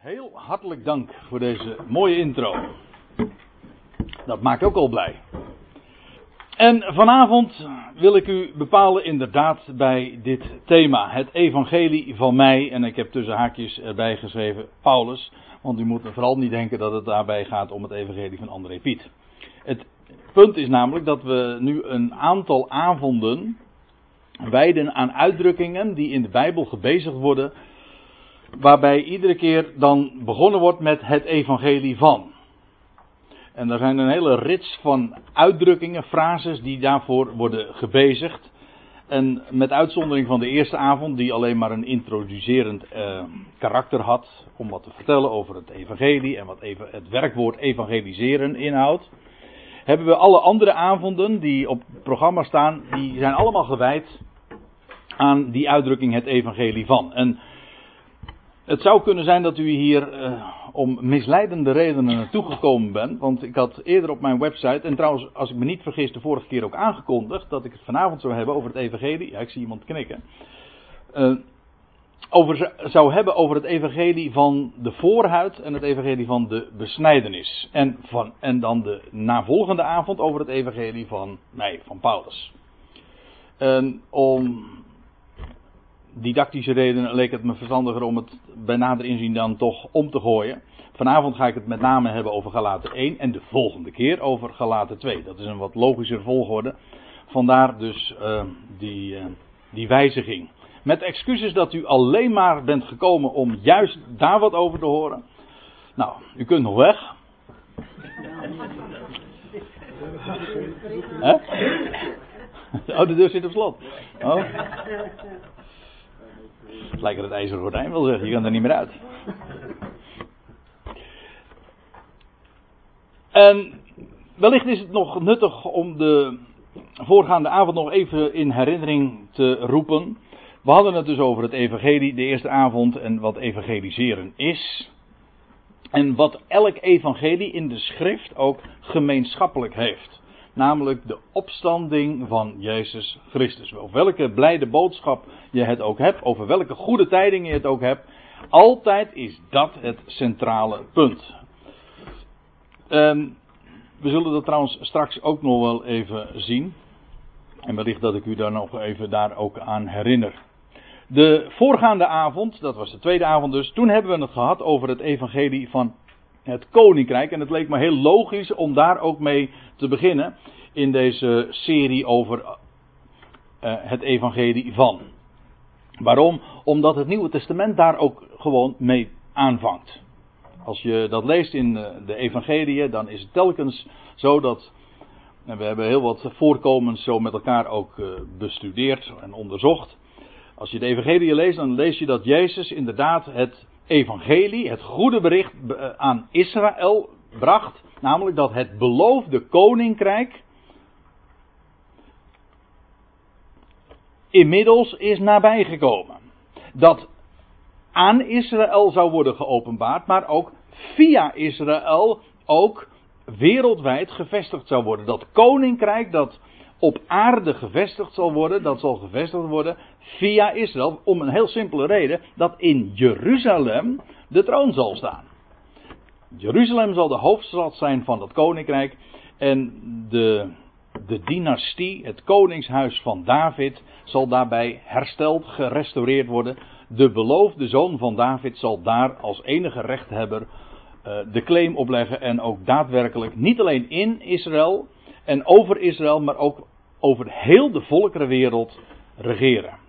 Heel hartelijk dank voor deze mooie intro. Dat maakt ook al blij. En vanavond wil ik u bepalen inderdaad bij dit thema, het evangelie van mij. En ik heb tussen haakjes erbij geschreven Paulus, want u moet vooral niet denken dat het daarbij gaat om het evangelie van André Piet. Het punt is namelijk dat we nu een aantal avonden wijden aan uitdrukkingen die in de Bijbel gebezigd worden waarbij iedere keer dan begonnen wordt met het evangelie van. En er zijn een hele rits van uitdrukkingen, frases die daarvoor worden gebezigd. En met uitzondering van de eerste avond, die alleen maar een introducerend eh, karakter had, om wat te vertellen over het evangelie en wat even het werkwoord evangeliseren inhoudt, hebben we alle andere avonden die op het programma staan, die zijn allemaal gewijd aan die uitdrukking het evangelie van. En het zou kunnen zijn dat u hier uh, om misleidende redenen naartoe gekomen bent. Want ik had eerder op mijn website, en trouwens, als ik me niet vergis, de vorige keer ook aangekondigd. dat ik het vanavond zou hebben over het Evangelie. Ja, ik zie iemand knikken. Uh, over, zou hebben over het Evangelie van de voorhuid en het Evangelie van de besnijdenis. En, van, en dan de navolgende avond over het Evangelie van mij, van Paulus. En om didactische redenen leek het me verstandiger om het bij nader inzien dan toch om te gooien. Vanavond ga ik het met name hebben over Galaten 1 en de volgende keer over Galaten 2. Dat is een wat logischer volgorde. Vandaar dus uh, die, uh, die wijziging. Met excuses dat u alleen maar bent gekomen om juist daar wat over te horen. Nou, u kunt nog weg. Oh, de deur zit op slot. Oh. Het lijkt het ijzeren gordijn wil zeggen, je kan er niet meer uit. En wellicht is het nog nuttig om de voorgaande avond nog even in herinnering te roepen. We hadden het dus over het evangelie de eerste avond en wat evangeliseren is. En wat elk evangelie in de schrift ook gemeenschappelijk heeft namelijk de opstanding van Jezus Christus. Over welke blijde boodschap je het ook hebt, over welke goede tijdingen je het ook hebt, altijd is dat het centrale punt. Um, we zullen dat trouwens straks ook nog wel even zien. En wellicht dat ik u daar nog even daar ook aan herinner. De voorgaande avond, dat was de tweede avond dus, toen hebben we het gehad over het evangelie van het koninkrijk. En het leek me heel logisch om daar ook mee te beginnen in deze serie over uh, het evangelie van. Waarom? Omdat het Nieuwe Testament daar ook gewoon mee aanvangt. Als je dat leest in uh, de evangelie, dan is het telkens zo dat. En we hebben heel wat voorkomens zo met elkaar ook uh, bestudeerd en onderzocht. Als je de evangelie leest, dan lees je dat Jezus inderdaad het evangelie, het goede bericht aan Israël bracht. Namelijk dat het beloofde koninkrijk inmiddels is nabijgekomen. Dat aan Israël zou worden geopenbaard, maar ook via Israël ook wereldwijd gevestigd zou worden. Dat koninkrijk dat op aarde gevestigd zal worden, dat zal gevestigd worden via Israël. Om een heel simpele reden, dat in Jeruzalem de troon zal staan. Jeruzalem zal de hoofdstad zijn van dat koninkrijk. En de, de dynastie, het koningshuis van David, zal daarbij hersteld, gerestaureerd worden. De beloofde zoon van David zal daar als enige rechthebber uh, de claim opleggen en ook daadwerkelijk niet alleen in Israël en over Israël, maar ook over heel de volkerenwereld regeren.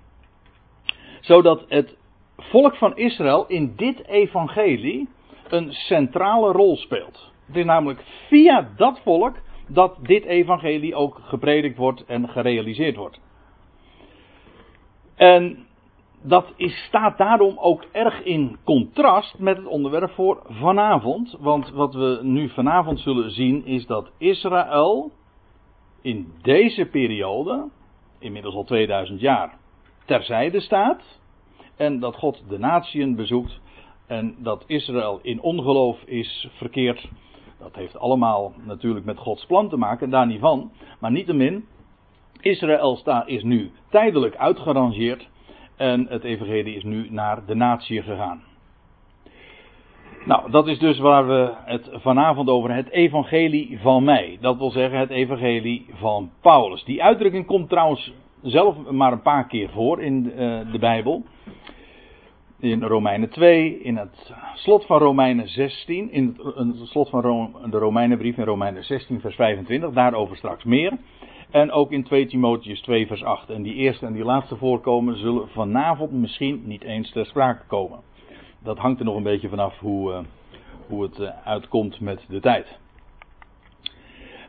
Zodat het volk van Israël in dit evangelie een centrale rol speelt. Het is namelijk via dat volk dat dit evangelie ook gepredikt wordt en gerealiseerd wordt. En dat is, staat daarom ook erg in contrast met het onderwerp voor vanavond. Want wat we nu vanavond zullen zien is dat Israël in deze periode, inmiddels al 2000 jaar, terzijde staat. En dat God de natieën bezoekt. En dat Israël in ongeloof is verkeerd. Dat heeft allemaal natuurlijk met Gods plan te maken, daar niet van. Maar niettemin, Israël is nu tijdelijk uitgerangeerd en het evangelie is nu naar de natie gegaan. Nou, dat is dus waar we het vanavond over hebben. Het evangelie van mij. Dat wil zeggen het evangelie van Paulus. Die uitdrukking komt trouwens zelf maar een paar keer voor in uh, de Bijbel. In Romeinen 2, in het slot van Romeinen 16, in het, slot van de Romeinenbrief in Romeinen 16 vers 25, daarover straks meer. En ook in 2 Timotheus 2 vers 8. En die eerste en die laatste voorkomen zullen vanavond misschien niet eens ter sprake komen. Dat hangt er nog een beetje vanaf hoe, uh, hoe het uh, uitkomt met de tijd.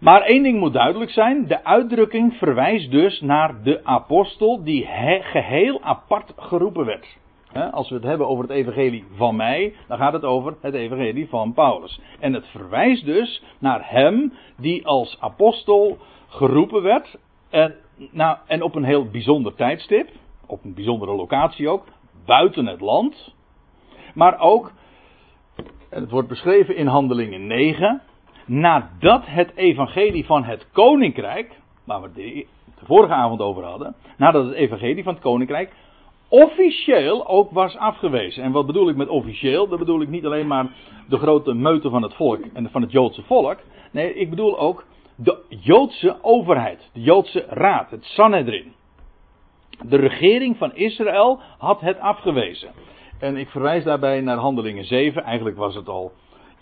Maar één ding moet duidelijk zijn: de uitdrukking verwijst dus naar de apostel die geheel apart geroepen werd. Als we het hebben over het evangelie van mij, dan gaat het over het evangelie van Paulus. En het verwijst dus naar hem die als apostel geroepen werd. En, nou, en op een heel bijzonder tijdstip, op een bijzondere locatie ook, buiten het land. Maar ook, het wordt beschreven in Handelingen 9, nadat het evangelie van het koninkrijk, waar we de, de vorige avond over hadden, nadat het evangelie van het koninkrijk officieel ook was afgewezen. En wat bedoel ik met officieel? Dat bedoel ik niet alleen maar de grote meute van het volk en van het Joodse volk. Nee, ik bedoel ook de Joodse overheid, de Joodse raad, het Sanhedrin. De regering van Israël had het afgewezen. En ik verwijs daarbij naar Handelingen 7. Eigenlijk was het al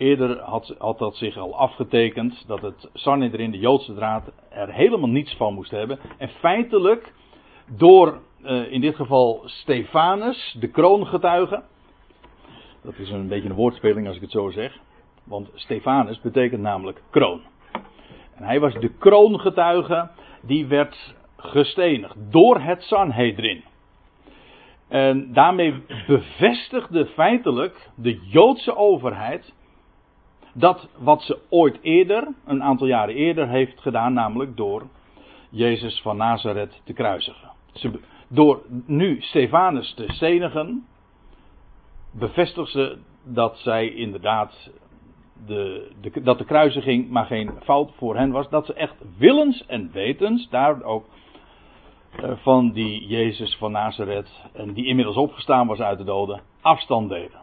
eerder, had, dat zich al afgetekend, dat het Sanhedrin, de Joodse raad, er helemaal niets van moest hebben. En feitelijk door uh, in dit geval Stefanus, de kroongetuige. Dat is een beetje een woordspeling als ik het zo zeg. Want Stefanus betekent namelijk kroon. En hij was de kroongetuige die werd gestenigd door het Sanhedrin. En daarmee bevestigde feitelijk de Joodse overheid dat wat ze ooit eerder, een aantal jaren eerder, heeft gedaan, namelijk door Jezus van Nazareth te kruisigen. Ze, door nu Stefanus te stenigen, bevestigt ze dat zij inderdaad de, de, dat de kruisiging maar geen fout voor hen was. Dat ze echt willens en wetens, daar ook uh, van die Jezus van Nazareth, en die inmiddels opgestaan was uit de doden, afstand deden.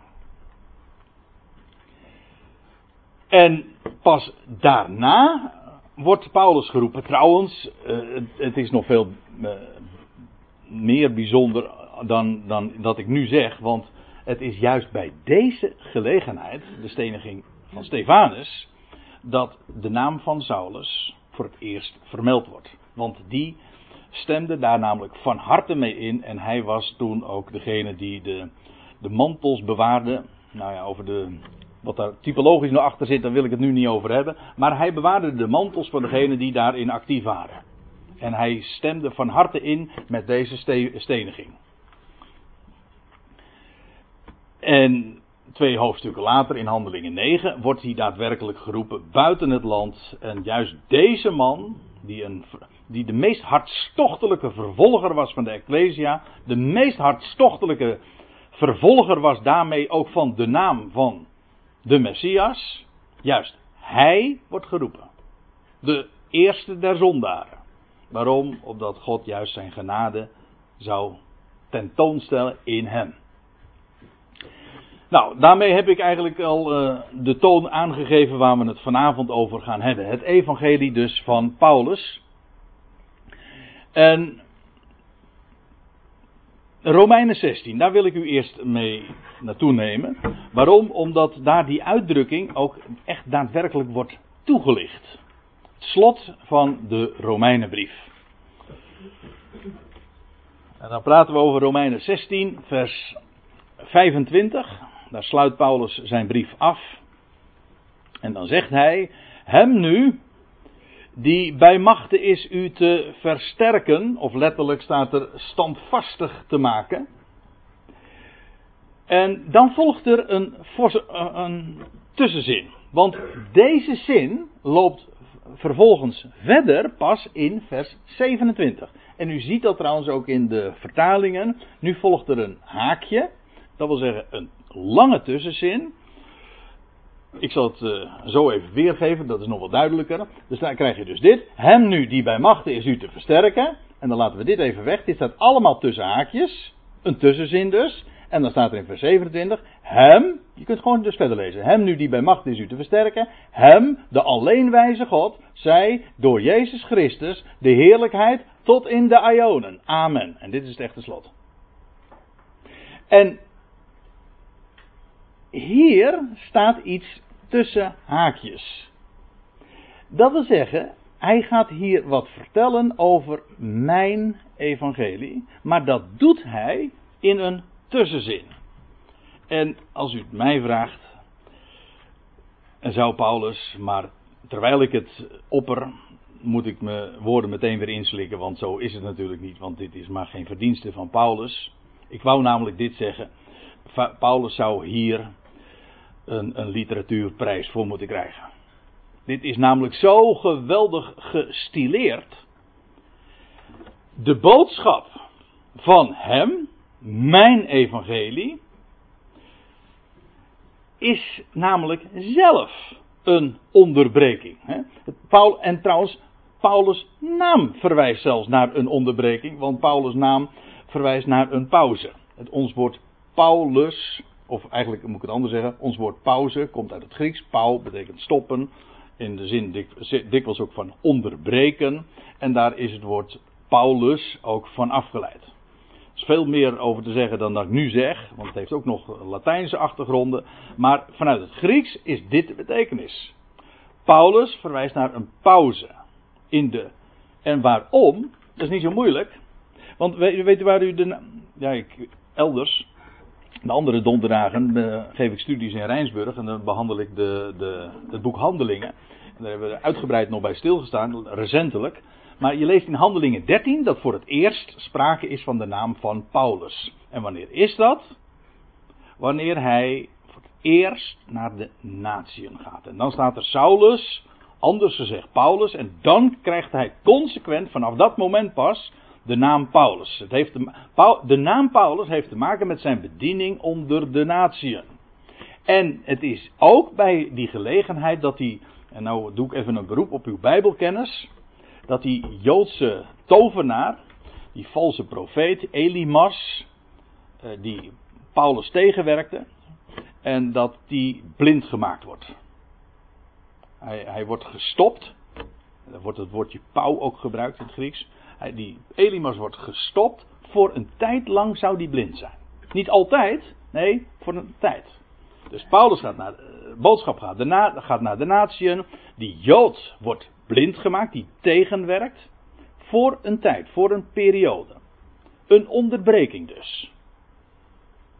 En pas daarna wordt Paulus geroepen. Trouwens, uh, het, is nog veel uh, meer bijzonder dan, dan dat ik nu zeg, want het is juist bij deze gelegenheid, de steniging van Stefanus, dat de naam van Saulus voor het eerst vermeld wordt. Want die stemde daar namelijk van harte mee in en hij was toen ook degene die de, de mantels bewaarde. Nou ja, over de, wat daar typologisch nog achter zit, daar wil ik het nu niet over hebben. Maar hij bewaarde de mantels van degenen die daarin actief waren. En hij stemde van harte in met deze steniging. En twee hoofdstukken later, in Handelingen 9, wordt hij daadwerkelijk geroepen buiten het land. En juist deze man, die, een, die de meest hartstochtelijke vervolger was van de Ecclesia, de meest hartstochtelijke vervolger was daarmee ook van de naam van de Messias, juist hij wordt geroepen. De eerste der zondaren. Waarom? Omdat God juist zijn genade zou tentoonstellen in hem. Nou, daarmee heb ik eigenlijk al uh, de toon aangegeven waar we het vanavond over gaan hebben. Het evangelie dus van Paulus. En Romeinen 16, daar wil ik u eerst mee naartoe nemen. Waarom? Omdat daar die uitdrukking ook echt daadwerkelijk wordt toegelicht slot van de Romeinenbrief. En dan praten we over Romeinen 16, vers 25. Daar sluit Paulus zijn brief af. En dan zegt hij: Hem nu, die bij machte is u te versterken, of letterlijk staat er standvastig te maken. En dan volgt er een, een tussenzin. Want deze zin loopt vervolgens verder pas in vers 27. En u ziet dat trouwens ook in de vertalingen. Nu volgt er een haakje. Dat wil zeggen een lange tussenzin. Ik zal het uh, zo even weergeven, dat is nog wat duidelijker. Dus dan krijg je dus dit. Hem nu die bij machten is u te versterken. En dan laten we dit even weg. Dit staat allemaal tussen haakjes. Een tussenzin dus. En dan staat er in vers 27, hem, je kunt gewoon dus verder lezen, hem nu die bij macht is u te versterken, hem, de alleenwijze God, zij door Jezus Christus de heerlijkheid tot in de Ionen. Amen. En dit is het echte slot. En hier staat iets tussen haakjes. Dat wil zeggen, hij gaat hier wat vertellen over mijn evangelie, maar dat doet hij in een tussenzin. En als u het mij vraagt, en zou Paulus, maar terwijl ik het opper, moet ik mijn woorden meteen weer inslikken, want zo is het natuurlijk niet, want dit is maar geen verdienste van Paulus. Ik wou namelijk dit zeggen. Paulus zou hier een, een literatuurprijs voor moeten krijgen. Dit is namelijk zo geweldig gestileerd. De boodschap van hem, mijn evangelie, is namelijk zelf een onderbreking. Paul, en trouwens, Paulus' naam verwijst zelfs naar een onderbreking, want Paulus' naam verwijst naar een pauze. Het ons woord Paulus, of eigenlijk moet ik het anders zeggen, ons woord pauze komt uit het Grieks. Pau betekent stoppen, in de zin dik, dikwijls ook van onderbreken. En daar is het woord Paulus ook van afgeleid. Er is veel meer over te zeggen dan dat ik nu zeg, want het heeft ook nog Latijnse achtergronden. Maar vanuit het Grieks is dit de betekenis. Paulus verwijst naar een pauze. In de, en waarom? Dat is niet zo moeilijk. Want weet, u waar u de. Ja, ik, elders. De andere donderdagen uh, geef ik studies in Rijnsburg en dan behandel ik de, de, het boek Handelingen. En daar hebben we uitgebreid nog bij stilgestaan, recentelijk. Maar je leest in Handelingen 13 dat voor het eerst sprake is van de naam van Paulus. En wanneer is dat? Wanneer hij voor het eerst naar de natieën gaat. En dan staat er Saulus, anders gezegd Paulus, en dan krijgt hij consequent vanaf dat moment pas de naam Paulus. Het heeft de, de naam Paulus heeft te maken met zijn bediening onder de natieën. En het is ook bij die gelegenheid dat hij, en nou doe ik even een beroep op uw Bijbelkennis, dat die Joodse tovenaar, die valse profeet Elimas, eh, die Paulus tegenwerkte, en dat die blind gemaakt wordt. Hij, hij wordt gestopt, daar wordt het woordje pauw ook gebruikt in het Grieks die Elimas wordt gestopt. Voor een tijd lang zou die blind zijn. Niet altijd, nee, voor een tijd. Dus Paulus gaat naar, eh, boodschap gaat, gaat naar de natieën. Die Jood wordt blind gemaakt, die tegenwerkt. Voor een tijd, voor een periode. Een onderbreking dus.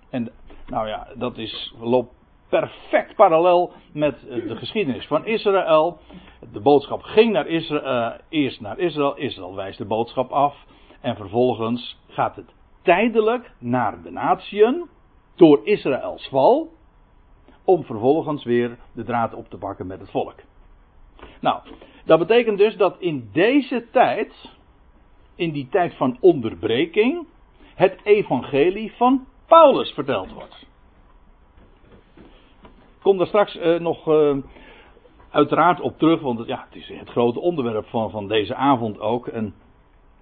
En nou ja, dat is, loopt perfect parallel met eh, de geschiedenis van Israël. De boodschap ging naar Israël, eerst naar Israël. Israël wijst de boodschap af. En vervolgens gaat het tijdelijk naar de natieën. Door Israëls val. Om vervolgens weer de draad op te pakken met het volk. Nou, dat betekent dus dat in deze tijd. In die tijd van onderbreking. Het evangelie van Paulus verteld wordt kom daar straks uh, nog uh, uiteraard op terug, want ja, het is het grote onderwerp van, van deze avond ook. En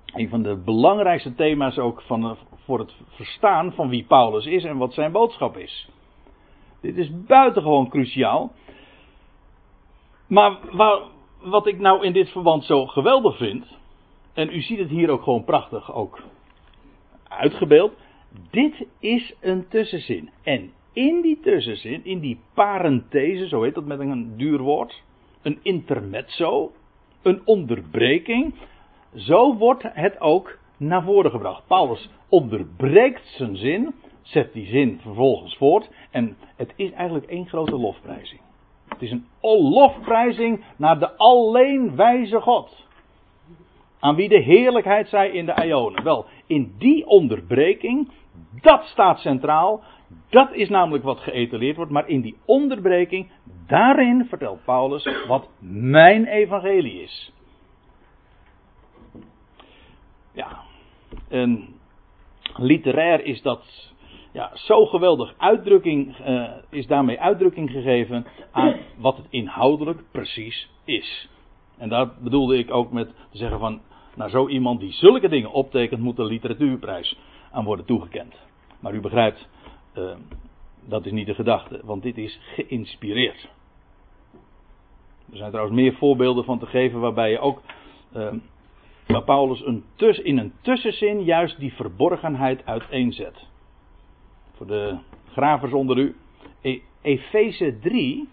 een van de belangrijkste thema's ook van, uh, voor het verstaan van wie Paulus is en wat zijn boodschap is. Dit is buitengewoon cruciaal. Maar waar, wat ik nou in dit verband zo geweldig vind, en u ziet het hier ook gewoon prachtig ook uitgebeeld. Dit is een tussenzin. En in die tussenzin, in die parenthese, zo heet dat met een duur woord, een intermezzo, een onderbreking, zo wordt het ook naar voren gebracht. Paulus onderbreekt zijn zin, zet die zin vervolgens voort en het is eigenlijk één grote lofprijzing. Het is een lofprijzing naar de alleen wijze God. Aan wie de heerlijkheid zij in de Ionen. Wel, in die onderbreking, dat staat centraal. Dat is namelijk wat geëtaleerd wordt, maar in die onderbreking, daarin vertelt Paulus wat mijn evangelie is. Ja, en literair is dat ja, zo geweldig uitdrukking, uh, is daarmee uitdrukking gegeven aan wat het inhoudelijk precies is. En daar bedoelde ik ook met te zeggen van, naar zo iemand die zulke dingen optekent, moet de literatuurprijs aan worden toegekend. Maar u begrijpt uh, dat is niet de gedachte, want dit is geïnspireerd. Er zijn trouwens meer voorbeelden van te geven waarbij je ook, uh, waar Paulus een in een tussenzin juist die verborgenheid uiteenzet. Voor de gravers onder u, e Efeze 3,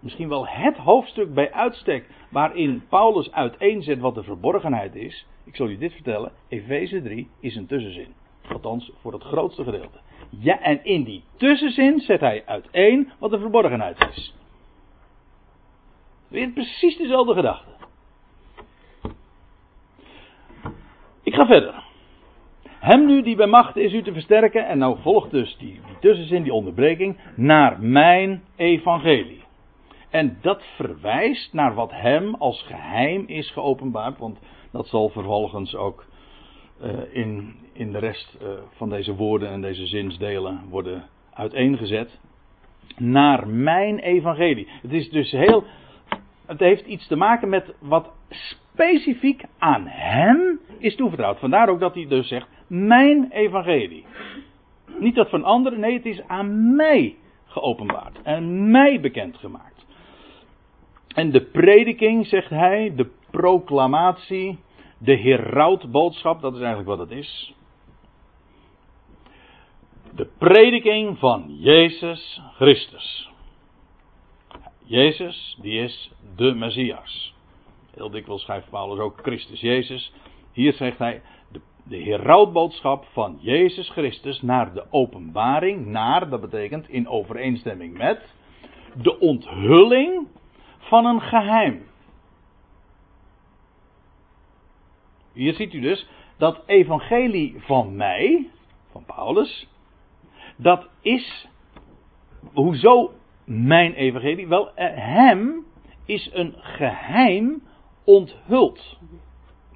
misschien wel het hoofdstuk bij uitstek waarin Paulus uiteenzet wat de verborgenheid is. Ik zal je dit vertellen, Efeze 3 is een tussenzin. Althans, voor het grootste gedeelte. Ja, en in die tussenzin zet hij uiteen wat de verborgenheid is. Weer precies dezelfde gedachte. Ik ga verder. Hem nu die bij macht is u te versterken, en nou volgt dus die, tussenzin, die onderbreking, naar mijn evangelie. En dat verwijst naar wat hem als geheim is geopenbaard, want dat zal vervolgens ook uh, in, in de rest uh, van deze woorden en deze zinsdelen worden uiteengezet. Naar mijn evangelie. Het is dus heel. Het heeft iets te maken met wat specifiek aan hem is toevertrouwd. Vandaar ook dat hij dus zegt: Mijn evangelie. Niet dat van anderen, nee, het is aan mij geopenbaard en mij bekendgemaakt. En de prediking, zegt hij, de proclamatie, de herautboodschap, dat is eigenlijk wat het is. De prediking van Jezus Christus. Jezus, die is de Messias. Heel dikwijls schrijft Paulus ook Christus Jezus. Hier zegt hij de, de herautboodschap van Jezus Christus naar de openbaring, naar, dat betekent in overeenstemming met, de onthulling van een geheim. Hier ziet u dus dat evangelie van mij, van Paulus, dat is, hoezo mijn evangelie? Wel, eh, hem is een geheim onthuld,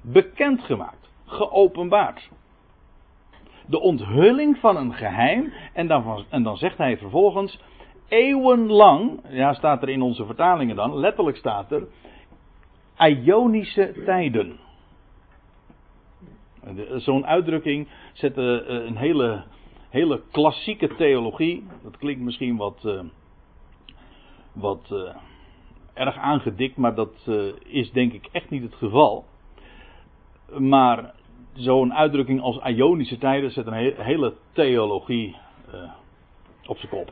bekendgemaakt, geopenbaard. De onthulling van een geheim, en dan, en dan zegt hij vervolgens, eeuwenlang, ja staat er in onze vertalingen dan, letterlijk staat er, Ionische tijden. Zo'n uitdrukking zet eh, een hele, hele klassieke theologie. Dat klinkt misschien wat, uh, wat uh, erg aangedikt, maar dat is denk ik echt niet het geval. Maar zo'n uitdrukking als Ionische tijden zet een hele theologie op zijn kop.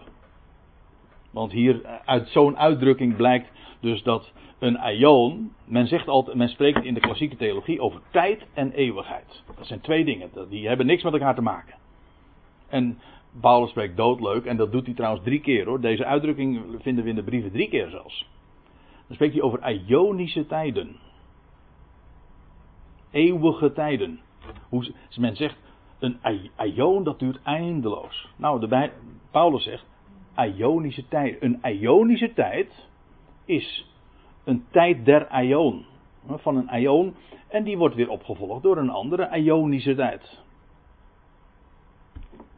Want hier uit zo'n uitdrukking blijkt dus dat een aion, men zegt altijd, men spreekt in de klassieke theologie over tijd en eeuwigheid. Dat zijn twee dingen, die hebben niks met elkaar te maken. En Paulus spreekt doodleuk, en dat doet hij trouwens drie keer hoor. Deze uitdrukking vinden we in de brieven drie keer zelfs. Dan spreekt hij over aionische tijden. Eeuwige tijden. Hoe men zegt, een aion dat duurt eindeloos. Nou, de, Paulus zegt, aionische tijd. Een aionische tijd is een tijd der Ion. Van een Ion. En die wordt weer opgevolgd door een andere Ionische tijd.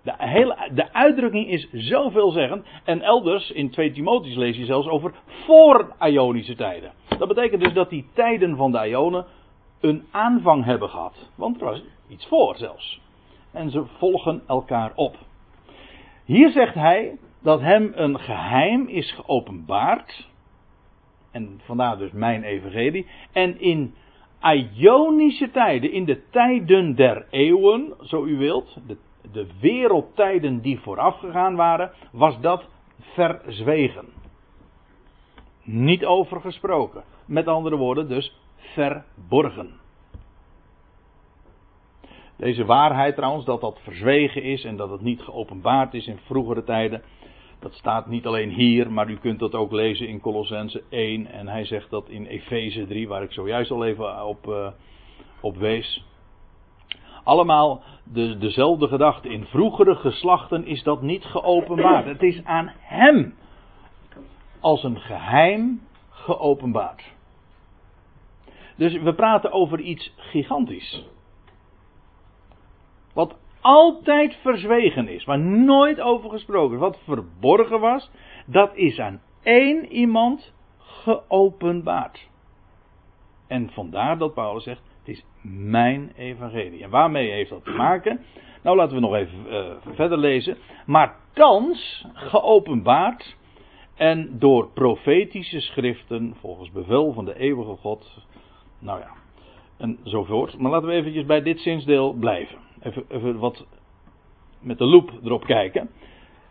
De, hele, de uitdrukking is zo veelzeggend. En elders in 2 Timotheus lees je zelfs over voor-Ionische tijden. Dat betekent dus dat die tijden van de Ionen een aanvang hebben gehad. Want er was iets voor zelfs. En ze volgen elkaar op. Hier zegt hij dat hem een geheim is geopenbaard. En vandaar dus mijn evangelie. En in Ionische tijden, in de tijden der eeuwen, zo u wilt, de, de wereldtijden die voorafgegaan waren, was dat verzwegen. Niet over gesproken. Met andere woorden, dus verborgen. Deze waarheid trouwens, dat dat verzwegen is en dat het niet geopenbaard is in vroegere tijden, dat staat niet alleen hier, maar u kunt dat ook lezen in Colossense 1. En hij zegt dat in Efeze 3, waar ik zojuist al even op, uh, op wees. Allemaal de, dezelfde gedachte. In vroegere geslachten is dat niet geopenbaard. Het is aan hem als een geheim geopenbaard. Dus we praten over iets gigantisch. Wat altijd verzwegen is, waar nooit over gesproken is, wat verborgen was, dat is aan één iemand geopenbaard. En vandaar dat Paulus zegt, is mijn evangelie. En waarmee heeft dat te maken? Nou, laten we nog even uh, verder lezen. Maar thans geopenbaard en door profetische schriften, volgens bevel van de eeuwige God. Nou ja, en zovoort. Maar laten we eventjes bij dit zinsdeel blijven. Even, even wat met de loep erop kijken.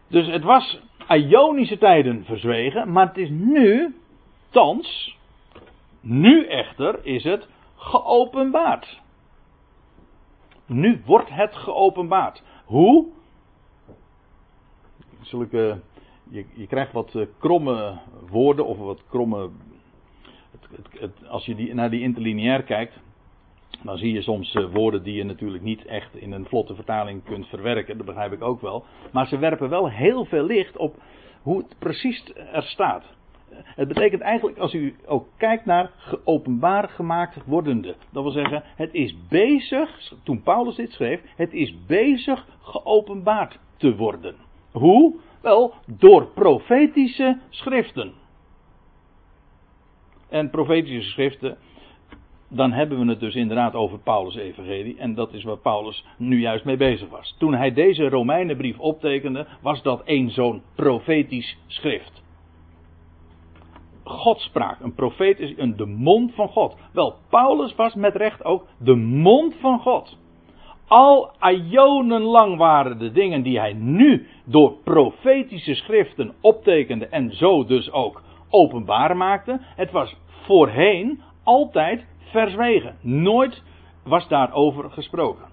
Dus het was Ionische tijden verzwegen, maar het is nu, thans, nu echter is het geopenbaard. Nu wordt het geopenbaard. Hoe? Zulke, je, je krijgt wat eh, kromme woorden of wat kromme. Het, het, als je die, naar die interlineair kijkt, dan zie je soms uh, woorden die je natuurlijk niet echt in een vlotte vertaling kunt verwerken. Dat begrijp ik ook wel. Maar ze werpen wel heel veel licht op hoe het precies er staat. Het betekent eigenlijk, als u ook kijkt naar geopenbaar gemaakt wordende. Dat wil zeggen, het is bezig, toen Paulus dit schreef, het is bezig geopenbaard te worden. Hoe? Wel, door profetische schriften. En profetische schriften, dan hebben we het dus inderdaad over Paulus' evangelie. En dat is waar Paulus nu juist mee bezig was. Toen hij deze Romeinenbrief optekende, was dat één zo'n profetisch schrift. Godspraak. Een profeet is een, de mond van God. Wel, Paulus was met recht ook de mond van God. Al lang waren de dingen die hij nu door profetische schriften optekende en zo dus ook openbaar maakte. Het was voorheen altijd verzwegen. Nooit was daarover gesproken.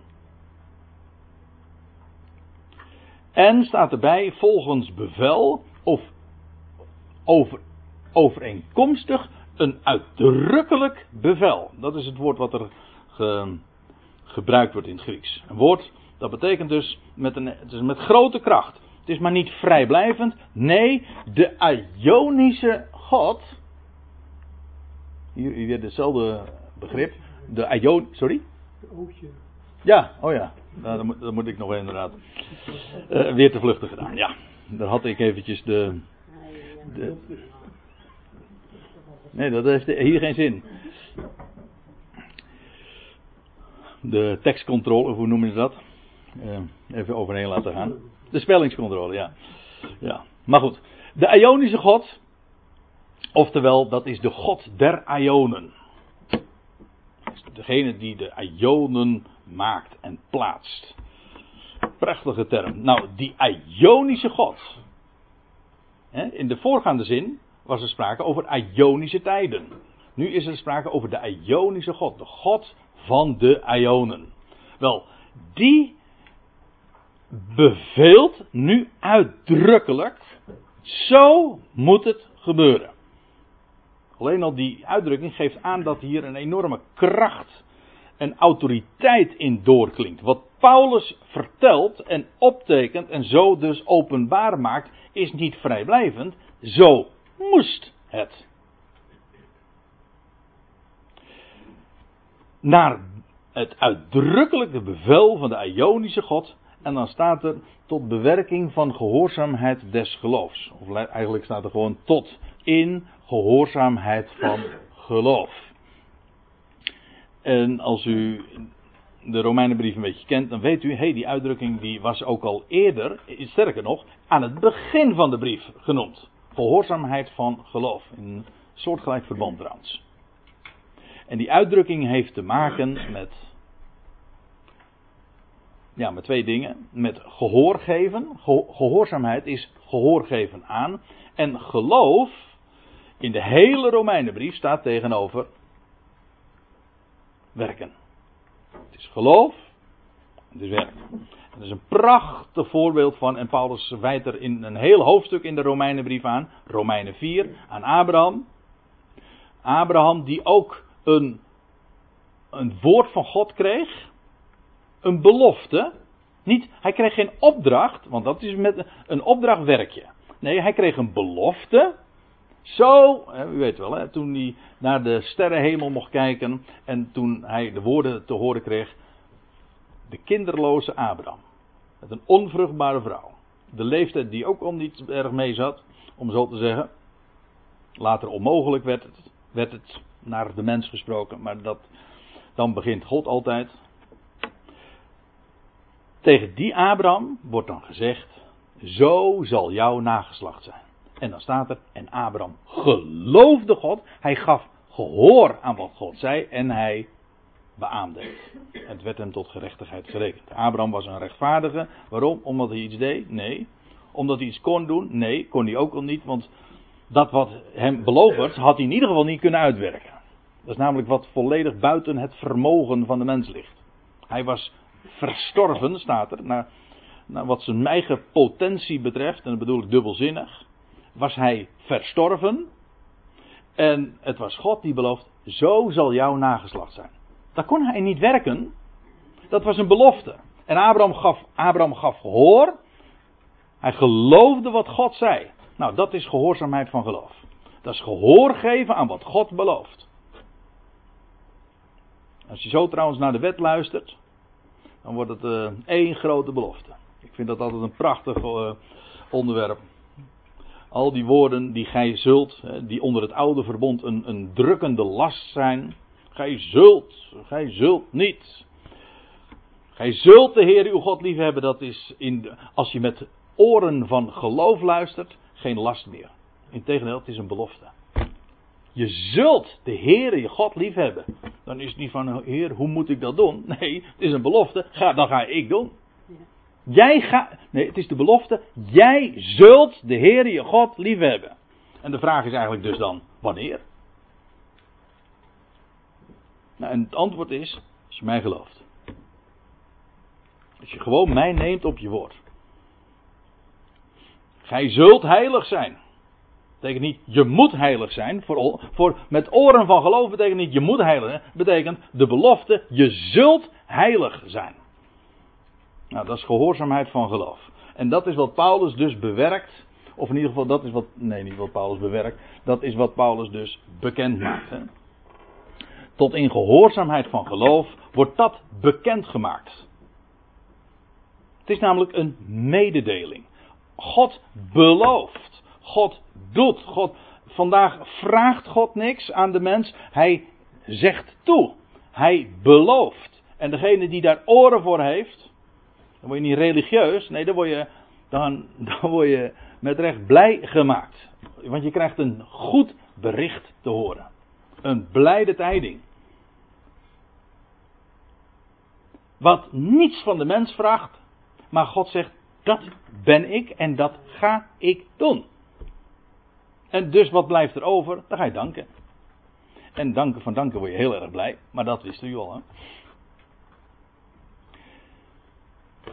En staat erbij volgens bevel of over, overeenkomstig een uitdrukkelijk bevel. Dat is het woord wat er gebruikt wordt in het Grieks. Een woord dat betekent dus met, een, het is met grote kracht. Het is maar niet vrijblijvend. Nee, de Ionische God. Hier, weer hetzelfde begrip. De Ion. Sorry? De. Ja, oh ja. Nou, dat, moet, dat moet ik nog inderdaad. Uh, weer te vluchtig gedaan, ja. Daar had ik eventjes de. de nee, dat heeft hier geen zin. De tekstcontrole, hoe noemen ze dat? Uh, even overheen laten gaan. De spellingscontrole, ja. ja. Maar goed. De Ionische God. Oftewel, dat is de God der Ionen degene die de Ionen maakt en plaatst. Prachtige term. Nou, die Ionische God. In de voorgaande zin was er sprake over Ionische tijden. Nu is er sprake over de Ionische God, de God van de Ionen. Wel, die beveelt nu uitdrukkelijk, zo moet het gebeuren. Alleen al die uitdrukking geeft aan dat hier een enorme kracht en autoriteit in doorklinkt. Wat Paulus vertelt en optekent en zo dus openbaar maakt, is niet vrijblijvend. Zo moest het. Naar het uitdrukkelijke bevel van de Ionische God. En dan staat er tot bewerking van gehoorzaamheid des geloofs. Of eigenlijk staat er gewoon tot in gehoorzaamheid van geloof. En als u de Romeinenbrief een beetje kent, dan weet u, hey, die uitdrukking die was ook al eerder, sterker nog, aan het begin van de brief genoemd. Gehoorzaamheid van geloof. In een soortgelijk verband trouwens. En die uitdrukking heeft te maken met. Ja, met twee dingen. Met gehoor geven. Gehoorzaamheid is gehoor geven aan. En geloof in de hele Romeinenbrief staat tegenover werken. Het is geloof, het is werk. Het is een prachtig voorbeeld van, en Paulus wijt er in een heel hoofdstuk in de Romeinenbrief aan, Romeinen 4, aan Abraham. Abraham die ook een, een woord van God kreeg, een belofte. Niet, hij kreeg geen opdracht, want dat is met een opdracht werkje. Nee, hij kreeg een belofte zo, u weet wel, hè, toen hij naar de sterrenhemel mocht kijken en toen hij de woorden te horen kreeg, de kinderloze Abraham, met een onvruchtbare vrouw. De leeftijd die ook al niet erg mee zat, om zo te zeggen. Later onmogelijk werd het, werd het naar de mens gesproken, maar dat, dan begint God altijd. Tegen die Abraham wordt dan gezegd: Zo zal jouw nageslacht zijn. En dan staat er: En Abraham geloofde God. Hij gaf gehoor aan wat God zei en hij beaamde het. Werd hem tot gerechtigheid gerekend. Abraham was een rechtvaardige. Waarom? Omdat hij iets deed? Nee. Omdat hij iets kon doen? Nee, kon hij ook al niet. Want dat wat hem beloofd had hij in ieder geval niet kunnen uitwerken. Dat is namelijk wat volledig buiten het vermogen van de mens ligt. Hij was verstorven, staat er, naar, naar wat zijn eigen potentie betreft, en dat bedoel ik dubbelzinnig, was hij verstorven. En het was God die belooft, zo zal jouw nageslacht zijn. Dat kon hij niet werken. Dat was een belofte. En Abraham gaf, Abraham gaf gehoor. Hij geloofde wat God zei. Nou, dat is gehoorzaamheid van geloof. Dat is gehoor geven aan wat God belooft. Als je zo trouwens naar de wet luistert, dan wordt het uh, één grote belofte. Ik vind dat altijd een prachtig uh, onderwerp. Al die woorden die gij zult, die onder het oude verbond een, een drukkende last zijn. Gij zult, gij zult niet. Gij zult de Heer uw God liefhebben. Dat is in de, als je met oren van geloof luistert, geen last meer. Integendeel, het is een belofte. Je zult de Heer je God liefhebben. Dan is het niet van, Heer, hoe moet ik dat doen? Nee, het is een belofte. Ga, dan ga ik doen. Jij gaat, nee, het is de belofte. Jij zult de Heer je God liefhebben. En de vraag is eigenlijk dus dan, wanneer? Nou, en het antwoord is, als je mij gelooft. Als je gewoon mij neemt op je woord. Gij zult heilig zijn. Betekent niet je moet heilig zijn. Voor, voor, met oren van geloof betekent niet je moet heilig zijn. Betekent de belofte je zult heilig zijn. Nou, dat is gehoorzaamheid van geloof. En dat is wat Paulus dus bewerkt. Of in ieder geval, dat is wat. Nee, niet wat Paulus bewerkt. Dat is wat Paulus dus bekend maakt. Hè. Tot in gehoorzaamheid van geloof wordt dat bekendgemaakt. Het is namelijk een mededeling. God belooft. God doet. God, vandaag vraagt God niks aan de mens. Hij zegt toe. Hij belooft. En degene die daar oren voor heeft. Dan word je niet religieus. Nee, dan word je, dan, dan word je met recht blij gemaakt. Want je krijgt een goed bericht te horen. Een blijde tijding. Wat niets van de mens vraagt. Maar God zegt: dat ben ik en dat ga ik doen. En dus wat blijft er over? Dan ga je danken. En danken van danken word je heel erg blij. Maar dat wist u al.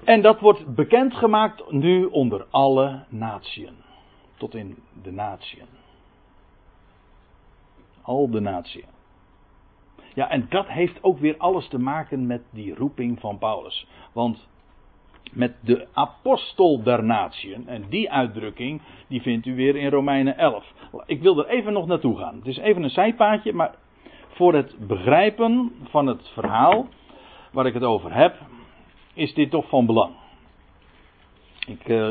En dat wordt bekendgemaakt nu onder alle natieën. Tot in de natieën. Al de natieën. Ja, en dat heeft ook weer alles te maken met die roeping van Paulus. Want met de apostel der natieën. En die uitdrukking, die vindt u weer in Romeinen 11. Ik wil er even nog naartoe gaan. Het is even een zijpaadje, maar voor het begrijpen van het verhaal waar ik het over heb, is dit toch van belang. Ik, uh,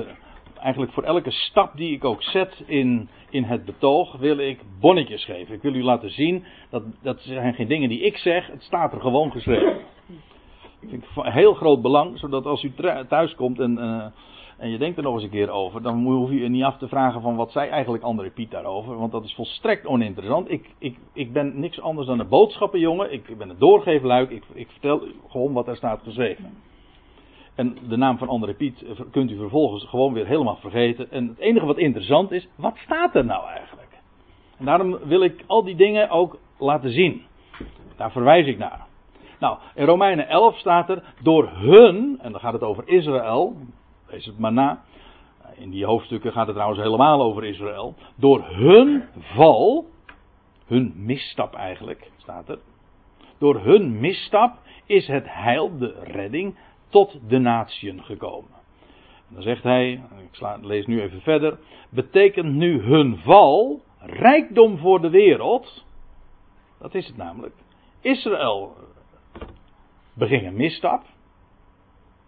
eigenlijk voor elke stap die ik ook zet in, in het betoog, wil ik bonnetjes geven. Ik wil u laten zien, dat, dat zijn geen dingen die ik zeg, het staat er gewoon geschreven vind ik van heel groot belang, zodat als u thuis komt en, uh, en je denkt er nog eens een keer over, dan hoef je je niet af te vragen van wat zei eigenlijk André Piet daarover, want dat is volstrekt oninteressant. Ik, ik, ik ben niks anders dan een boodschappenjongen, ik ben een doorgeefluik, ik, ik vertel gewoon wat er staat geschreven. En de naam van André Piet kunt u vervolgens gewoon weer helemaal vergeten. En het enige wat interessant is, wat staat er nou eigenlijk? En daarom wil ik al die dingen ook laten zien. Daar verwijs ik naar. Nou, in Romeinen 11 staat er, door hun, en dan gaat het over Israël, lees het maar na. In die hoofdstukken gaat het trouwens helemaal over Israël. Door hun val, hun misstap eigenlijk, staat er. Door hun misstap is het heil, de redding, tot de natieën gekomen. En dan zegt hij, ik sla, lees nu even verder, betekent nu hun val rijkdom voor de wereld? Dat is het namelijk. Israël beging een misstap.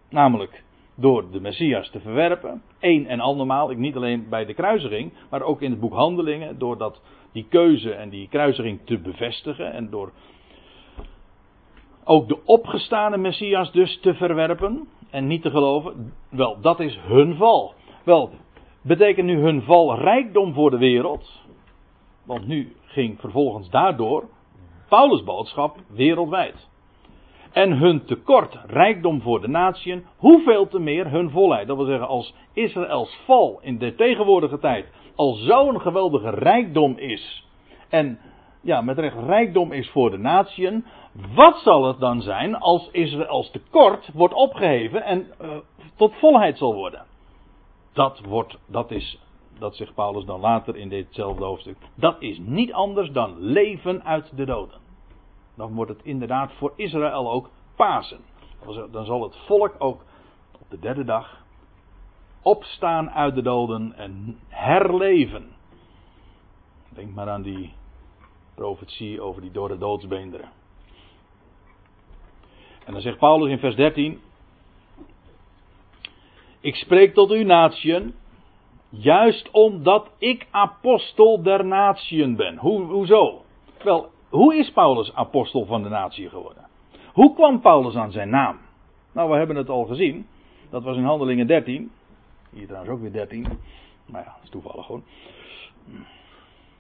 Namelijk door de Messias te verwerpen. Eén en andermaal. Ik niet alleen bij de kruisiging, maar ook in het boek Handelingen. Door dat, die keuze en die kruisiging te bevestigen. En door ook de opgestane Messias dus te verwerpen. en niet te geloven, wel, dat is hun val. Wel, betekent nu hun val rijkdom voor de wereld? Want nu ging vervolgens daardoor Paulus' boodschap wereldwijd. En hun tekort rijkdom voor de natieën, hoeveel te meer hun volheid. Dat wil zeggen, als Israëls val in de tegenwoordige tijd al zo'n geweldige rijkdom is. En ja, met recht rijkdom is voor de natieën. Wat zal het dan zijn als Israëls tekort wordt opgeheven en uh, tot volheid zal worden? Dat wordt, dat is, dat zegt Paulus dan later in ditzelfde hoofdstuk. Dat is niet anders dan leven uit de doden. Dan wordt het inderdaad voor Israël ook Pasen. Dan zal het volk ook op de derde dag opstaan uit de doden en herleven. Denk maar aan die profetie over die door de doodsbeenderen. En dan zegt Paulus in vers 13: Ik spreek tot u natieën, juist omdat ik apostel der natieën ben. Hoe, hoezo? Wel, hoe is Paulus apostel van de natie geworden? Hoe kwam Paulus aan zijn naam? Nou, we hebben het al gezien. Dat was in Handelingen 13. Hier trouwens ook weer 13. Maar ja, dat is toevallig gewoon.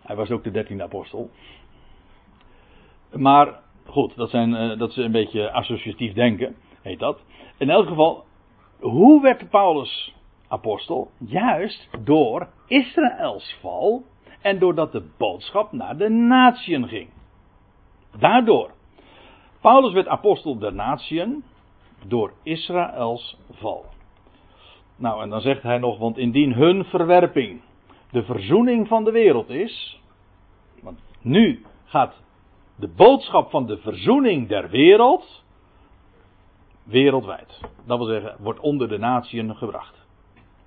Hij was ook de dertiende apostel. Maar goed, dat, zijn, eh, dat is een beetje associatief denken, heet dat. In elk geval, hoe werd Paulus apostel? Juist door Israëls val en doordat de boodschap naar de natieën ging. Daardoor. Paulus werd apostel der natieën door Israëls val. Nou, en dan zegt hij nog, want indien hun verwerping de verzoening van de wereld is, want nu gaat de boodschap van de verzoening der wereld wereldwijd. Dat wil zeggen, wordt onder de natieën gebracht.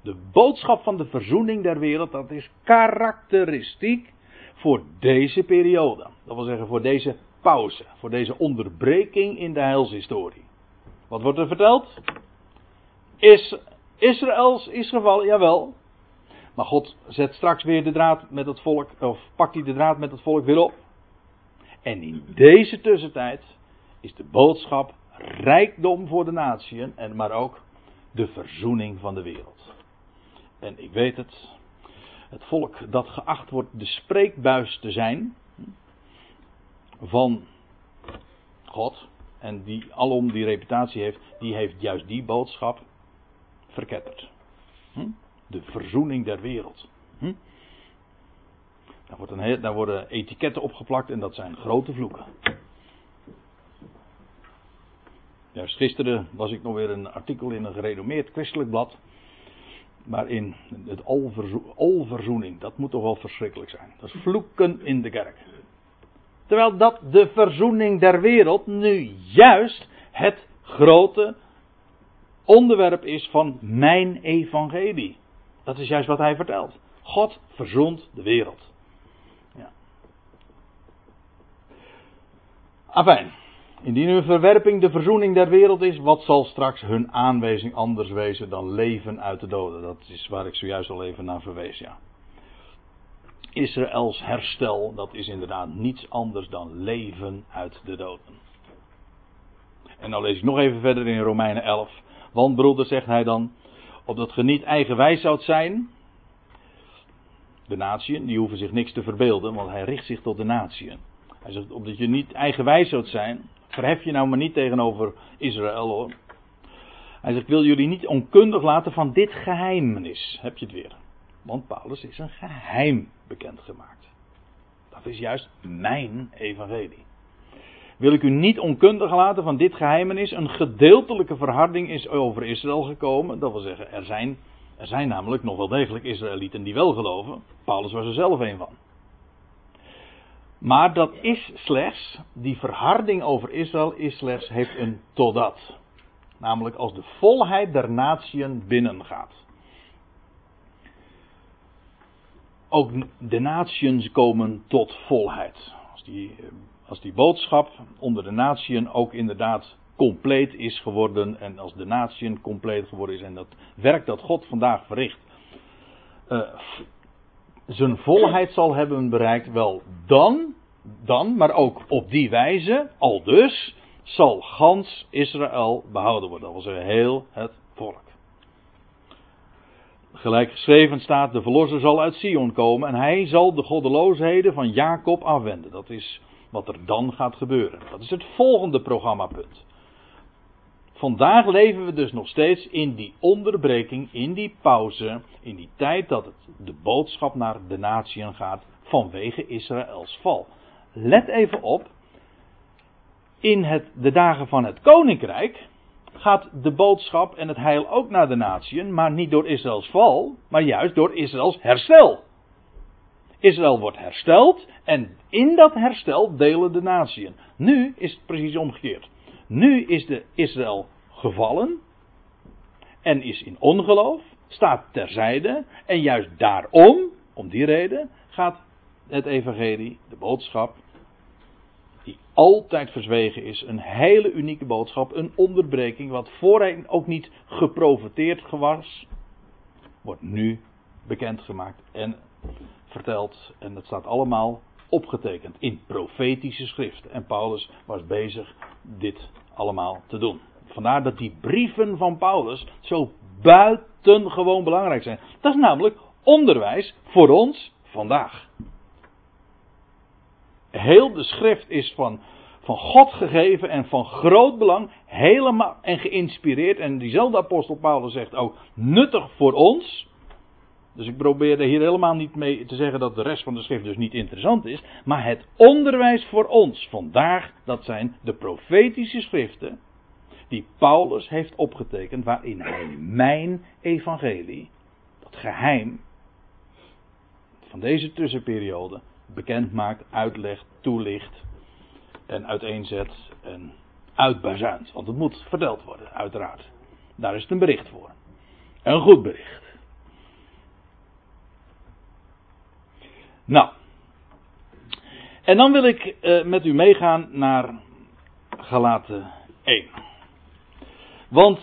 De boodschap van de verzoening der wereld, dat is karakteristiek voor deze periode. Dat wil zeggen, voor deze pauze, voor deze onderbreking in de heilshistorie. Wat wordt er verteld? Is Israëls is gevallen, jawel. Maar God zet straks weer de draad met het volk, of pakt hij de draad met het volk weer op. En in deze tussentijd is de boodschap rijkdom voor de natieën, en maar ook de verzoening van de wereld. En ik weet het, het volk dat geacht wordt de spreekbuis te zijn van God, en die alom die reputatie heeft, die heeft juist die boodschap verketterd. Hm? De verzoening der wereld. Hm? Daar, wordt worden etiketten opgeplakt en dat zijn grote vloeken. Juist gisteren was ik nog weer een artikel in een gerenommeerd christelijk blad. Maar in het alverzoening, dat moet toch wel verschrikkelijk zijn. Dat is vloeken in de kerk. Terwijl dat de verzoening der wereld nu juist het grote onderwerp is van mijn evangelie. Dat is juist wat hij vertelt. God verzoent de wereld. Ja. Afijn. Indien hun verwerping de verzoening der wereld is, wat zal straks hun aanwijzing anders wezen dan leven uit de doden? Dat is waar ik zojuist al even naar verwees, ja. Israëls herstel, dat is inderdaad niets anders dan leven uit de doden. En dan lees ik nog even verder in Romeinen 11. Want broeder, zegt hij dan, opdat ge niet eigenwijs zoudt zijn. De natieën, die hoeven zich niks te verbeelden, want hij richt zich tot de natieën. Hij zegt, opdat je niet eigenwijs zoudt zijn, verhef je nou maar niet tegenover Israël hoor. Hij zegt, ik wil jullie niet onkundig laten van dit geheimenis. Heb je het weer. Want Paulus is een geheim bekendgemaakt. Dat is juist mijn evangelie wil ik u niet onkundig laten van dit geheimenis. Een gedeeltelijke verharding is over Israël gekomen. Dat wil zeggen, er zijn, er zijn namelijk nog wel degelijk Israëlieten die wel geloven. Paulus was er zelf een van. Maar dat is slechts, die verharding over Israël is slechts, heeft een totdat. Namelijk als de volheid der natieën binnengaat. Ook de natieën komen tot volheid. Als die als die boodschap onder de natieën ook inderdaad compleet is geworden en als de natieën compleet geworden is en dat werk dat God vandaag verricht uh, zijn volheid zal hebben bereikt, wel dan, dan, maar ook op die wijze, al dus, zal gans Israël behouden worden. Dat zeggen heel het volk. Gelijk geschreven staat, de verlosser zal uit Sion komen en hij zal de goddeloosheden van Jacob afwenden. Dat is wat er dan gaat gebeuren. Dat is het volgende programmapunt. Vandaag leven we dus nog steeds in die onderbreking, in die pauze, in die tijd dat het de boodschap naar de natieën gaat vanwege Israëls val. Let even op, in het, de dagen van het koninkrijk gaat de boodschap en het heil ook naar de natieën, maar niet door Israëls val, maar juist door Israëls herstel. Israël wordt hersteld en in dat herstel delen de natieën. Nu is het precies omgekeerd. Nu is de Israël gevallen en is in ongeloof, staat terzijde en juist daarom, om die reden, gaat het evangelie, de boodschap, die altijd verzwegen is, een hele unieke boodschap, een onderbreking, wat voorheen ook niet geprofiteerd was, wordt nu bekendgemaakt en verteld. En het staat allemaal opgetekend in profetische schriften. En Paulus was bezig dit allemaal te doen. Vandaar dat die brieven van Paulus zo buitengewoon belangrijk zijn. Dat is namelijk onderwijs voor ons vandaag. Heel de schrift is van, van God gegeven en van groot belang, helemaal en geïnspireerd. En diezelfde apostel Paulus zegt ook nuttig voor ons. Dus ik probeer hier helemaal niet mee te zeggen dat de rest van de schrift dus niet interessant is. Maar het onderwijs voor ons vandaag, dat zijn de profetische schriften. Die Paulus heeft opgetekend, waarin hij mijn evangelie, dat geheim van deze tussenperiode, bekend maakt, uitlegt, toelicht en uiteenzet en uitbazuint. Want het moet verteld worden, uiteraard. Daar is het een bericht voor. Een goed bericht. Nou. En dan wil ik uh, met u meegaan naar Galaten 1. Want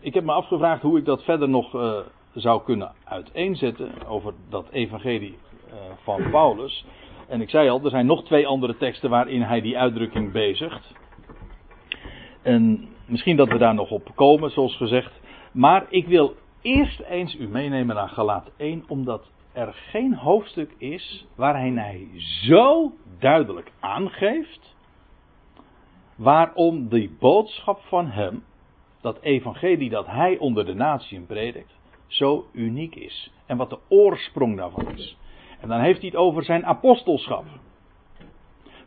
ik heb me afgevraagd hoe ik dat verder nog uh, zou kunnen uiteenzetten over dat evangelie uh, van Paulus. En ik zei al, er zijn nog twee andere teksten waarin hij die uitdrukking bezigt. En misschien dat we daar nog op komen, zoals gezegd. Maar ik wil eerst eens u meenemen naar Galaat 1, omdat er geen hoofdstuk is waarin hij zo duidelijk aangeeft waarom die boodschap van hem, dat evangelie dat hij onder de natieën predikt, zo uniek is. En wat de oorsprong daarvan is. En dan heeft hij het over zijn apostelschap.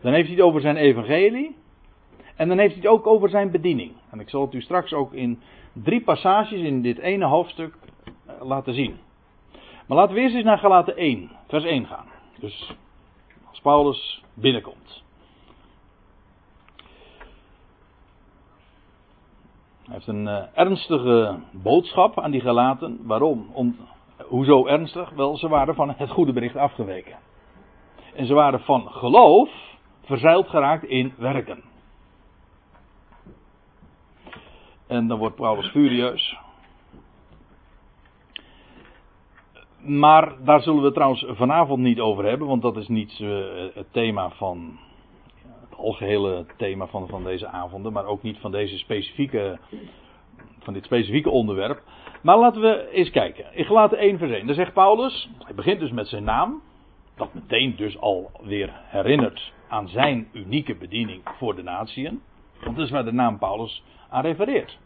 Dan heeft hij het over zijn evangelie. En dan heeft hij het ook over zijn bediening. En ik zal het u straks ook in drie passages in dit ene hoofdstuk eh, laten zien. Maar laten we eerst eens naar Galaten 1, vers 1 gaan. Dus als Paulus binnenkomt. Hij heeft een uh, ernstige boodschap aan die Galaten. Waarom? Om, hoezo ernstig? Wel, ze waren van het goede bericht afgeweken. En ze waren van geloof verzeild geraakt in werken. En dan wordt Paulus furieus. Maar daar zullen we trouwens vanavond niet over hebben, want dat is niet uh, het thema van. Het algehele thema van, van deze avonden, maar ook niet van deze specifieke. van dit specifieke onderwerp. Maar laten we eens kijken. In Gelaten 1 vers 1. Daar zegt Paulus. Hij begint dus met zijn naam. Dat meteen dus alweer herinnert aan zijn unieke bediening voor de natieën. Want dat is waar de naam Paulus aan refereert.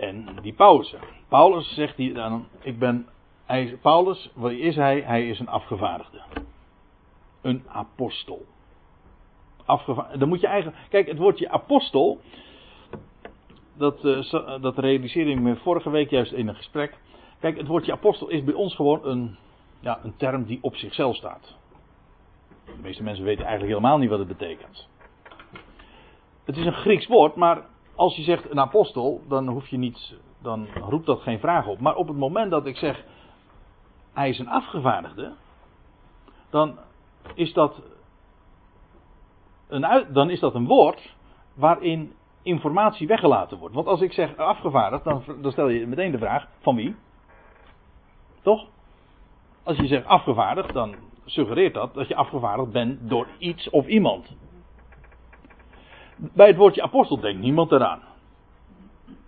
En die pauze. Paulus zegt hier dan, ik ben, hij, Paulus, wat is hij? Hij is een afgevaardigde. Een apostel. Afgeva dan moet je eigenlijk, kijk, het woordje apostel, dat, uh, dat realiseerde ik me vorige week juist in een gesprek. Kijk, het woordje apostel is bij ons gewoon een, ja, een term die op zichzelf staat. De meeste mensen weten eigenlijk helemaal niet wat het betekent. Het is een Grieks woord, maar als je zegt een apostel, dan hoef je niet, dan roept dat geen vraag op. Maar op het moment dat ik zeg, hij is een afgevaardigde, dan is dat een, dan is dat een woord waarin informatie weggelaten wordt. Want als ik zeg afgevaardigd, dan, dan stel je meteen de vraag: van wie? Toch? Als je zegt afgevaardigd, dan suggereert dat dat je afgevaardigd bent door iets of iemand. Bij het woordje apostel denkt niemand eraan.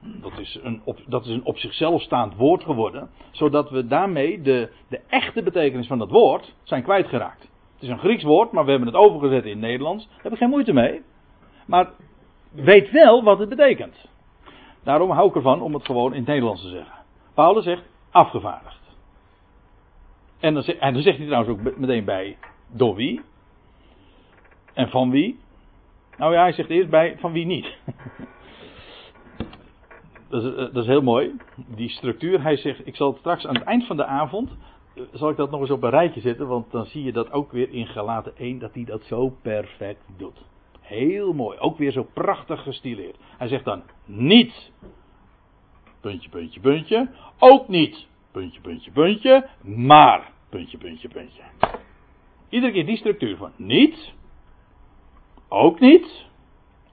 Dat is, een op, dat is een op zichzelf staand woord geworden, zodat we daarmee de, de echte betekenis van dat woord zijn kwijtgeraakt. Het is een Grieks woord, maar we hebben het overgezet in het Nederlands. Daar heb ik geen moeite mee. Maar weet wel wat het betekent. Daarom hou ik ervan om het gewoon in het Nederlands te zeggen. Paulus zegt afgevaardigd. En dan, en dan zegt hij trouwens ook meteen bij door wie. En van wie. Nou ja, hij zegt eerst bij van wie niet. dat, is, eh, dat is heel mooi. Die structuur. Hij zegt, ik zal straks aan het eind van de avond. Eh, zal ik dat nog eens op een rijtje zetten. Want dan zie je dat ook weer in Galaten 1. Dat hij dat zo perfect doet. Heel mooi. Ook weer zo prachtig gestileerd. Hij zegt dan niet. Puntje, puntje, puntje. Ook niet. Puntje, puntje, puntje. Maar. Puntje, puntje, puntje. Iedere keer die structuur van niet. Ook niet.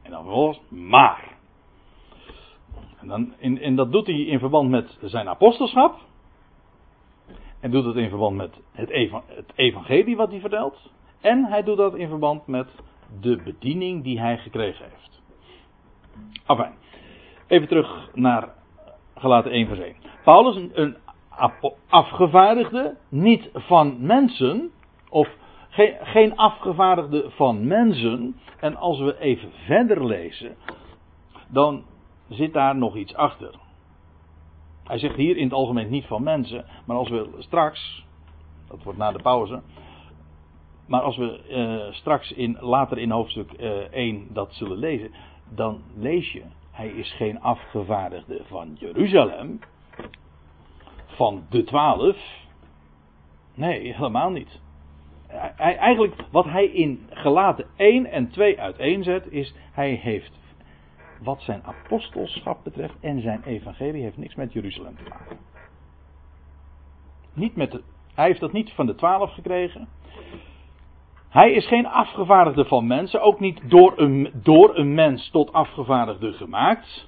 En dan vervolgens maar. En, dan, in, en dat doet hij in verband met zijn apostelschap. En doet het in verband met het, evangelie wat hij vertelt. En hij doet dat in verband met de bediening die hij gekregen heeft. Enfin, even terug naar gelaten 1 vers 1. Paulus, een afgevaardigde, niet van mensen, of geen, afgevaardigde van mensen. En als we even verder lezen, dan zit daar nog iets achter. Hij zegt hier in het algemeen niet van mensen, maar als we straks, dat wordt na de pauze, maar als we uh, straks in, later in hoofdstuk eh, 1 dat zullen lezen, dan lees je, hij is geen afgevaardigde van Jeruzalem, van de twaalf. Nee, helemaal niet. Hij, eigenlijk wat hij in gelaten 1 en 2 uiteenzet is, hij heeft wat zijn apostelschap betreft en zijn evangelie heeft niks met Jeruzalem te maken. Niet met de, hij heeft dat niet van de twaalf gekregen. Hij is geen afgevaardigde van mensen, ook niet door een, door een mens tot afgevaardigde gemaakt.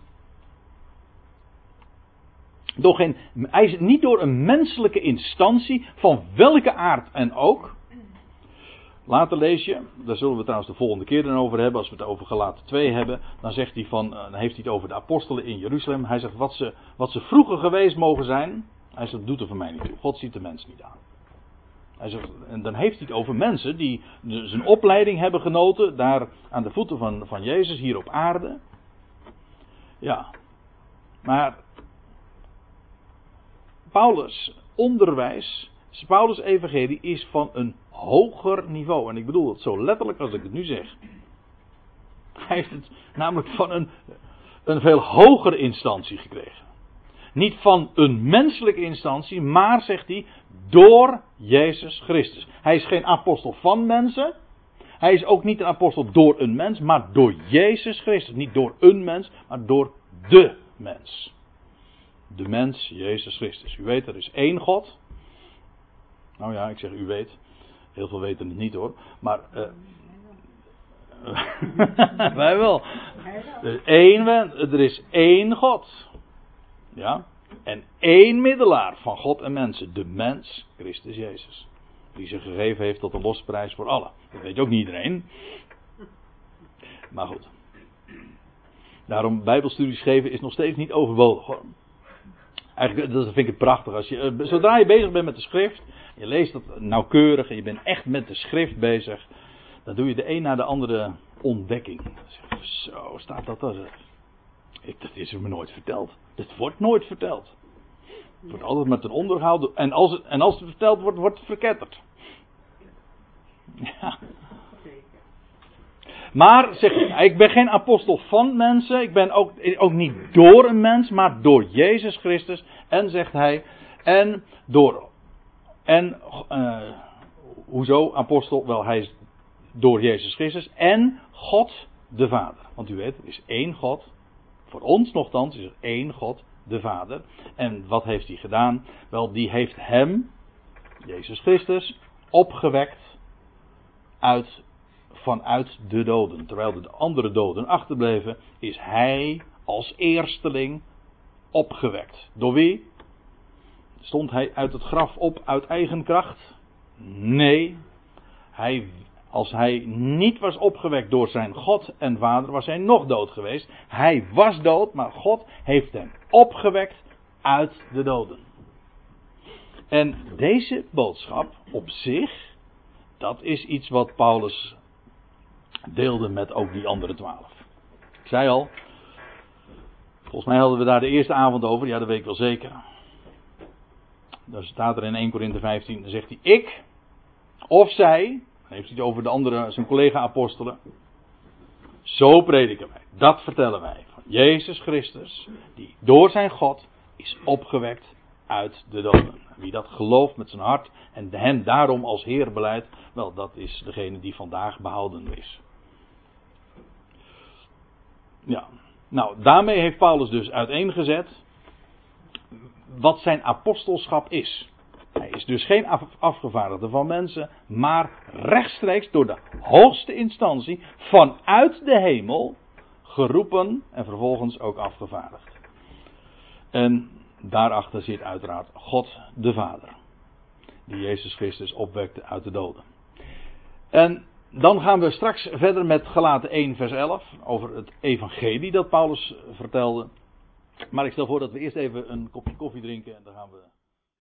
Door geen, hij is niet door een menselijke instantie, van welke aard en ook. Later lees je, daar zullen we trouwens de volgende keer dan over hebben, als we het over gelaten 2 hebben. Dan, zegt hij van, dan heeft hij het over de apostelen in Jeruzalem. Hij zegt wat ze, wat ze vroeger geweest mogen zijn. Hij zegt, dat doet er voor mij niet toe. God ziet de mens niet aan. Hij zegt, en dan heeft hij het over mensen die zijn opleiding hebben genoten, daar aan de voeten van, van Jezus hier op aarde. Ja, maar Paulus' onderwijs, Paulus' evangelie is van een hoger niveau. En ik bedoel het zo letterlijk als ik het nu zeg. Hij heeft het namelijk van een, een veel hogere instantie gekregen. Niet van een menselijke instantie, maar zegt hij, door Jezus Christus. Hij is geen apostel van mensen. Hij is ook niet een apostel door een mens, maar door Jezus Christus. Niet door een mens, maar door de mens. De mens, Jezus Christus. U weet, er is één God. Nou ja, ik zeg u weet. Heel veel weten het niet hoor. Maar. Uh, wij wel. Er is, één, er is één God. Ja. En één middelaar van God en mensen. De mens, Christus Jezus. Die zich gegeven heeft tot een losprijs voor allen. Dat weet ook niet iedereen. Maar goed. Daarom Bijbelstudies geven is nog steeds niet overbodig hoor. Eigenlijk, dat vind ik prachtig. Als je, eh, zodra je bezig bent met de schrift, je leest dat nauwkeurig en je bent echt met de schrift bezig, dan doe je de een na de andere ontdekking. Zo staat dat er. Ik, dat is me nooit verteld. Dat wordt nooit verteld. Het wordt altijd met een onderhoud. En als en als het verteld wordt, wordt het verketterd. Ja. Maar, zeg ik, ben geen apostel van mensen. Ik ben ook, ook niet door een mens, maar door Jezus Christus. En zegt hij, en door. En, uh, hoezo apostel? Wel, hij is door Jezus Christus. En God de Vader. Want u weet, er is één God. Voor ons nogthans is er één God, de Vader. En wat heeft hij gedaan? Wel, die heeft hem, Jezus Christus, opgewekt uit vanuit de doden. Terwijl de andere doden achterbleven, is hij als eersteling opgewekt. Door wie? Stond hij uit het graf op uit eigen kracht? Nee, Hij, als hij niet was opgewekt door zijn God en Vader, was hij nog dood geweest. Hij was dood, maar God heeft hem opgewekt uit de doden. En deze boodschap op zich, dat is iets wat Paulus deelde met ook die andere twaalf. Ik zei al, volgens mij hadden we daar de eerste avond over, ja dat weet ik wel zeker. Daar staat er in 1 Korinthe 15, dan zegt hij, ik of zij, dan heeft hij het over de andere, zijn collega-apostelen. Zo prediken wij, dat vertellen wij van Jezus Christus, die door zijn God is opgewekt uit de doden. Wie dat gelooft met zijn hart en hem daarom als Heer beleidt, wel, dat is degene die vandaag behouden is. Ja, nou, daarmee heeft Paulus dus uiteengezet wat zijn apostelschap is. Hij is dus geen afgevaardigde van mensen, maar rechtstreeks door de hoogste instantie vanuit de hemel geroepen en vervolgens ook afgevaardigd. En daarachter zit uiteraard God de Vader, die Jezus Christus opwekte uit de doden. En dan gaan we straks verder met gelaten 1 vers 11 over het evangelie dat Paulus vertelde. Maar ik stel voor dat we eerst even een kopje koffie drinken en dan gaan we